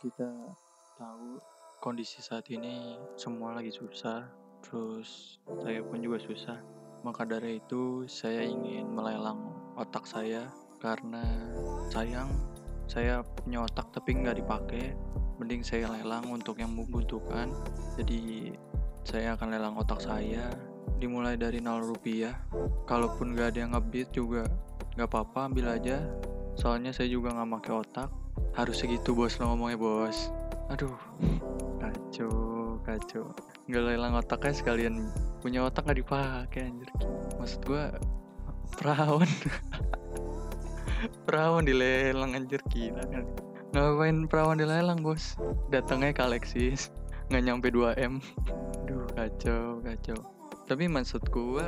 kita tahu kondisi saat ini semua lagi susah, terus saya pun juga susah. Maka dari itu saya ingin melelang otak saya karena sayang saya punya otak tapi nggak dipakai. Mending saya lelang untuk yang membutuhkan. Jadi saya akan lelang otak saya dimulai dari 0 rupiah. Kalaupun nggak ada yang ngebit juga nggak apa-apa ambil aja. Soalnya saya juga nggak pakai otak harus segitu bos lo ngomongnya bos. Aduh. Kacau kacau. Nggak lelang otaknya sekalian. Punya otak nggak dipakai anjir. Maksud gua perawan. Perawan dilelang anjir gila kan ngapain perawan dilelang bos? Datangnya ke Alexis. Nggak nyampe 2 m. Aduh kacau kacau. Tapi maksud gua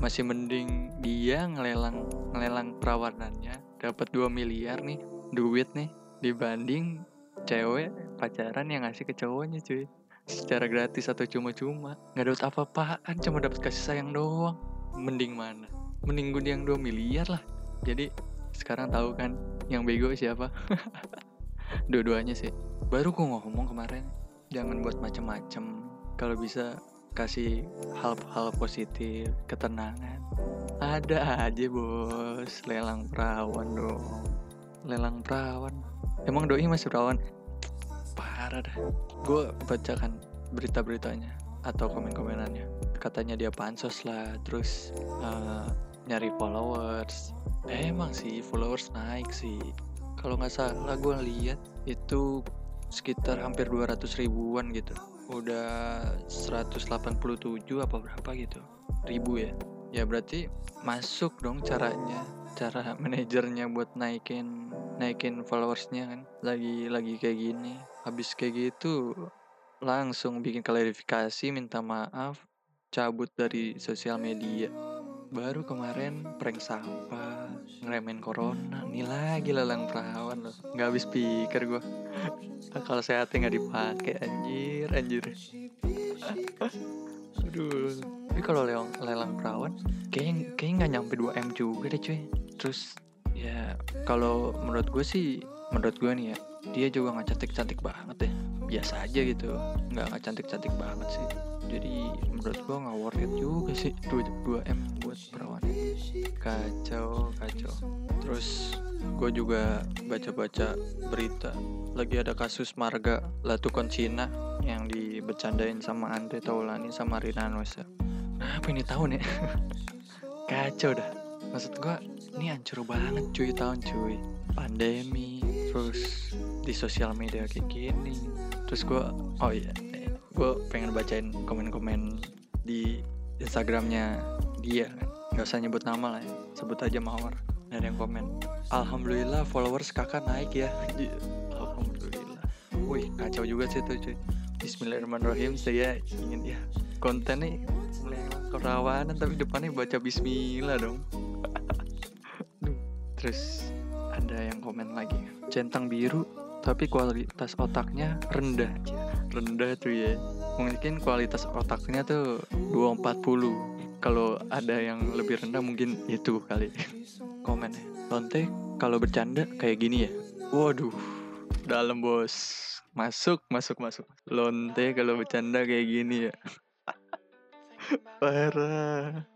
masih mending dia ngelelang ngelelang perawanannya. Dapat 2 miliar nih duit nih dibanding cewek pacaran yang ngasih ke cowoknya cuy. Secara gratis atau cuma-cuma. Nggak dapat apa-apaan cuma dapat kasih sayang doang. Mending mana? Mending gue yang 2 miliar lah. Jadi sekarang tahu kan yang bego siapa? Dua-duanya sih. Baru gue ngomong kemarin jangan buat macem-macem. Kalau bisa kasih hal-hal positif ketenangan. Ada aja bos. Lelang perawan dong lelang perawan Emang doi masih perawan? Parah dah. Gue bacakan berita-beritanya atau komen-komenannya. Katanya dia pansos lah, terus uh, nyari followers. Emang sih followers naik sih. Kalau nggak salah gue lihat itu sekitar hampir 200 ribuan gitu. Udah 187 apa berapa gitu. Ribu ya. Ya berarti masuk dong caranya cara manajernya buat naikin naikin followersnya kan. Lagi lagi kayak gini. Habis kayak gitu langsung bikin klarifikasi minta maaf cabut dari sosial media. Baru kemarin prank sampah ngeremen corona. Nih lagi lelang perawan loh. Nggak habis pikir gue kalau sehatnya nggak dipakai anjir anjir. Aduh. Tapi kalau lelang lelang perawan kayak kayak nggak nyampe 2 m juga deh cuy. Terus ya kalau menurut gue sih menurut gue nih ya dia juga nggak cantik cantik banget ya. Biasa aja gitu nggak nggak cantik cantik banget sih. Jadi menurut gue nggak worth it juga sih 2, 2 m buat perawan. Kacau kacau. Terus gue juga baca-baca berita lagi ada kasus marga latukon Cina yang dibecandain sama Andre Taulani sama Rina Nosa apa ini tahun ya? Kacau dah maksud gue ini hancur banget cuy tahun cuy. Pandemi terus di sosial media kayak gini. Terus gue oh iya gue pengen bacain komen-komen di Instagramnya dia kan. Nggak usah nyebut nama lah ya sebut aja Mawar ada yang komen. Alhamdulillah followers kakak naik ya. Alhamdulillah. Wih kacau juga sih tuh cuy. Bismillahirrahmanirrahim saya ingin ya konten nih mulai kerawanan tapi depannya baca Bismillah dong terus ada yang komen lagi. Centang biru tapi kualitas otaknya rendah. Rendah tuh ya mungkin kualitas otaknya tuh 240 kalau ada yang lebih rendah mungkin itu kali. Komen. Ya Lonte kalau bercanda kayak gini ya? Waduh dalam bos. Masuk masuk masuk. Lonte kalau bercanda kayak gini ya? Parah.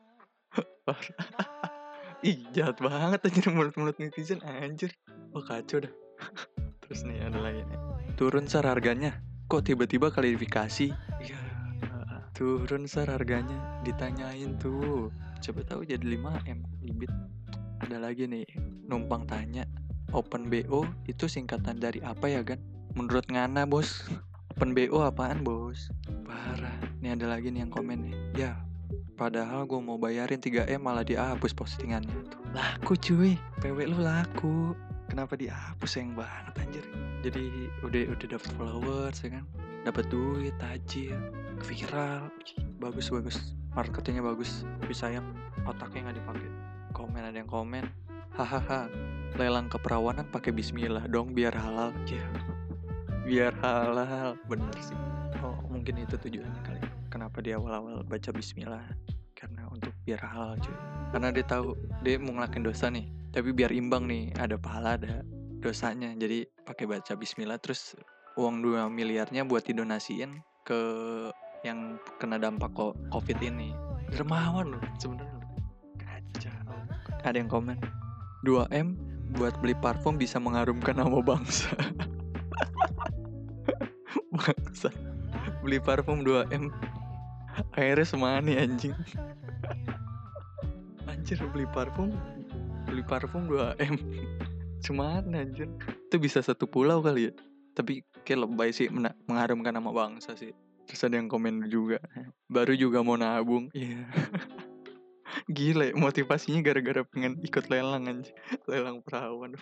Parah Ih jahat banget aja mulut-mulut netizen anjir. Oh kacau dah. Terus nih ada lagi nih. Turun sar harganya. Kok tiba-tiba klarifikasi? Ya Turun sar harganya. Ditanyain tuh. Coba tahu jadi 5M Libit Ada lagi nih Numpang tanya. Open BO itu singkatan dari apa ya kan? Menurut Ngana bos. Open BO apaan bos? Parah. Nih ada lagi nih yang komen nih. Ya Padahal gue mau bayarin 3M malah dihapus postingannya tuh. Laku cuy, PW lu laku. Kenapa dihapus sayang banget anjir. Jadi udah udah dapet followers ya kan. Dapat duit, tajir, viral. Bagus bagus. Marketingnya bagus. Tapi sayang otaknya nggak dipakai. Komen ada yang komen. Hahaha. Lelang keperawanan pakai bismillah dong biar halal. Ya. Biar halal. Bener sih. Oh, mungkin itu tujuannya kali kenapa dia awal-awal baca bismillah biar halal cuy. Karena dia tahu dia mau ngelakuin dosa nih. Tapi biar imbang nih ada pahala ada dosanya. Jadi pakai baca bismillah terus uang 2 miliarnya buat didonasiin ke yang kena dampak covid ini. Dermawan loh sebenarnya kacau. Ada yang komen 2M buat beli parfum bisa mengharumkan nama bangsa. Bangsa. Beli parfum 2M akhirnya semani anjing. Anjir beli parfum. Beli parfum 2M semani anjir. Itu bisa satu pulau kali ya. Tapi kayak lebay sih mengharumkan nama bangsa sih. Terus ada yang komen juga. Baru juga mau nabung. Iya. Yeah. gila motivasinya gara-gara pengen ikut lelang aja lelang perawan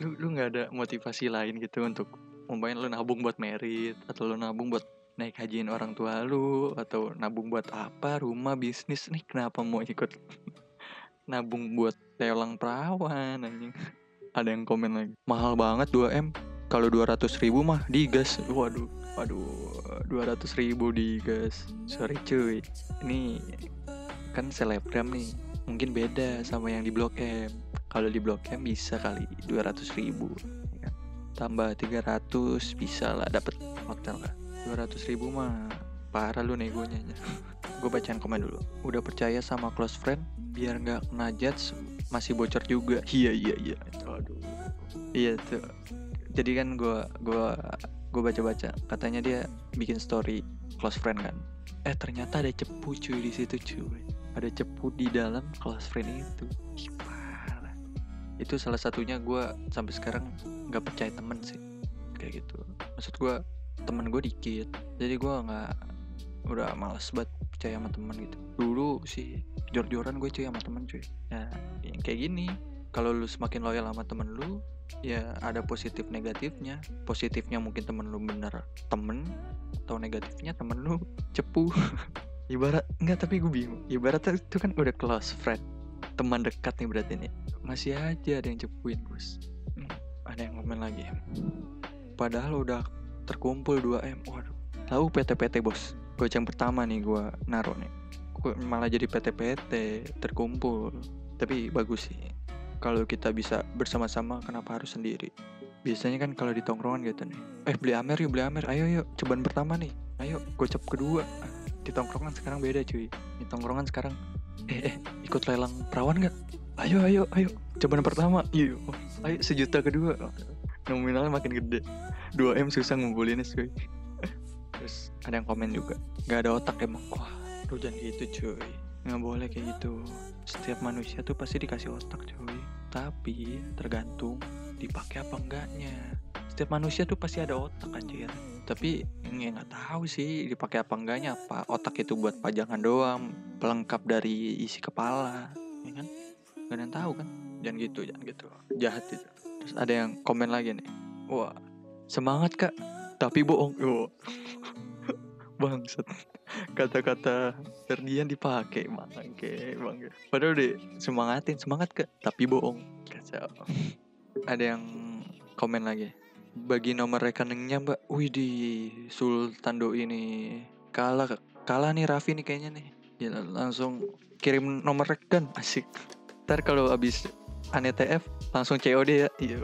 lu lu nggak ada motivasi lain gitu untuk umpamanya lu nabung buat merit atau lu nabung buat naik hajiin orang tua lu atau nabung buat apa rumah bisnis nih kenapa mau ikut nabung buat lelang perawan anjing? Ada yang komen lagi. Mahal banget 2M kalau 200 ribu mah digas. Waduh waduh 200 ribu digas. Sorry cuy. Ini kan selebgram nih. Mungkin beda sama yang di blok M. Kalau di blok M bisa kali 200 ribu ya. Tambah 300 bisa lah dapet hotel lah 200 ribu mah parah lu negonya gue bacaan komen dulu. Udah percaya sama close friend biar nggak kena judge masih bocor juga. Iya iya iya. Aduh. Iya tuh. Jadi kan gue gue gue baca baca katanya dia bikin story close friend kan. Eh ternyata ada cepu cuy di situ cuy. Ada cepu di dalam close friend itu. Parah. Itu salah satunya gue sampai sekarang nggak percaya temen sih. Kayak gitu. Maksud gue temen gue dikit. Jadi gue nggak udah males banget percaya sama temen gitu. Dulu sih jor-joran gue cuy sama temen cuy. Ya yang kayak gini kalau lu semakin loyal sama temen lu ya ada positif negatifnya. Positifnya mungkin temen lu bener temen atau negatifnya temen lu cepu. Ibarat enggak tapi gue bingung. Ibarat itu kan udah close friend teman dekat nih berarti nih. Masih aja ada yang cepuin bos. Hmm, ada yang komen lagi. Padahal udah terkumpul 2M waduh. Tahu PT-PT bos? Goceng pertama nih gue naruh nih. Gue malah jadi PT-PT terkumpul. Tapi bagus sih. Kalau kita bisa bersama-sama kenapa harus sendiri? Biasanya kan kalau di tongkrongan gitu nih. Eh beli amer yuk beli amer. Ayo yuk. Cobaan pertama nih. Ayo gocap kedua. Di tongkrongan sekarang beda cuy. Di tongkrongan sekarang. Eh eh ikut lelang perawan gak ayo ayo ayo. Cobaan pertama. Yuk ayo sejuta kedua nominalnya makin gede. 2M susah ngumpulinnya cuy. Terus ada yang komen juga nggak ada otak emang. Wah lu jangan gitu cuy. Nggak boleh kayak gitu. Setiap manusia tuh pasti dikasih otak cuy. Tapi tergantung dipakai apa enggaknya. Setiap manusia tuh pasti ada otak anjir. Tapi ya nggak tahu sih dipakai apa enggaknya. Apa otak itu buat pajangan doang pelengkap dari isi kepala ya kan? Gak ada yang tahu kan? Jangan gitu jangan gitu. Jahat itu terus ada yang komen lagi nih. Wah semangat kak. Tapi bohong. Yo. Bangsat. Kata-kata Ferdian dipakai bangke bangke. Padahal deh semangatin semangat kak. Tapi bohong. Kacau. Ada yang komen lagi. Bagi nomor rekeningnya mbak. Wih di Sultando ini kalah kalah nih Raffi nih kayaknya nih. Ya langsung kirim nomor rekening asik. Ntar kalau abis TF langsung COD ya iya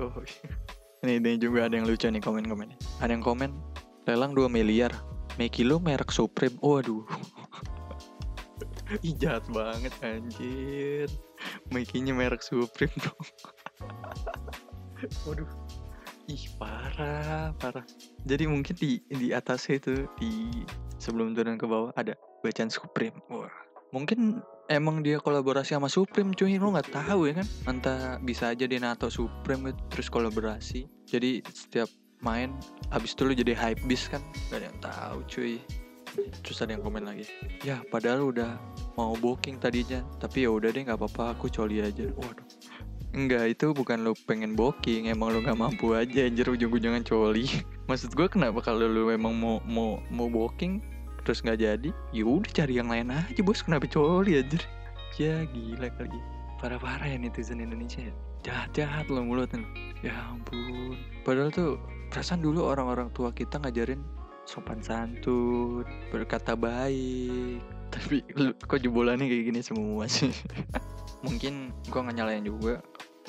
ini, ini juga ada yang lucu nih komen-komen. Ada yang komen, lelang 2 miliar. Meki lu merek Supreme. Waduh. Ih jahat banget anjir. Mekinya merek Supreme dong. Waduh. Ih parah, parah. Jadi mungkin di di atasnya itu di sebelum turun ke bawah ada bacaan Supreme. Wah. Mungkin emang dia kolaborasi sama Supreme cuy. Lo nggak tahu ya kan? Entah bisa aja dia nato Supreme gitu, terus kolaborasi. Jadi setiap main habis itu lo jadi hype beast kan? Gak ada yang tahu cuy. Terus ada yang komen lagi. Ya padahal udah mau booking tadinya. Tapi ya udah deh nggak apa-apa. Aku coli aja. Waduh. Enggak, itu bukan lo pengen booking, emang lo nggak mampu aja anjir. Ujung-ujungan coli. Maksud gue kenapa kalau lo emang mau mau mau booking, terus nggak jadi ya udah cari yang lain aja bos. Kenapa coli aja ya gila kali. Parah-parah ya netizen Indonesia ya. Jahat-jahat loh mulutnya. Ya ampun. Padahal tuh perasaan dulu orang-orang tua kita ngajarin sopan santun berkata baik. Tapi lu, kok jebolannya kayak gini semua sih? Mungkin gua nggak nyalain juga.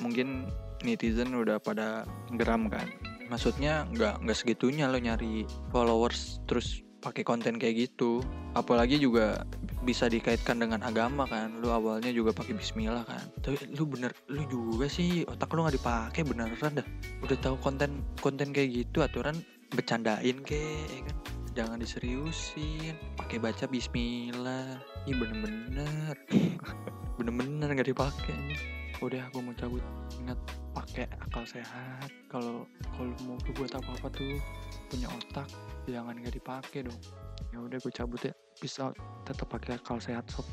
Mungkin netizen udah pada geram kan. Maksudnya nggak nggak segitunya lo nyari followers terus pakai konten kayak gitu. Apalagi juga bisa dikaitkan dengan agama kan. Lu awalnya juga pakai Bismillah kan. Tapi lu bener lu juga sih otak lu nggak dipakai beneran dah. Udah tahu konten konten kayak gitu aturan bercandain ke ya kan? Jangan diseriusin. Pakai baca Bismillah. Ih bener-bener. Bener-bener nggak dipakai udah aku mau cabut. Ingat pakai akal sehat. Kalau kalau mau buat apa apa tuh punya otak jangan nggak dipakai dong. Ya udah gue cabut ya. Bisa tetap pakai akal sehat sob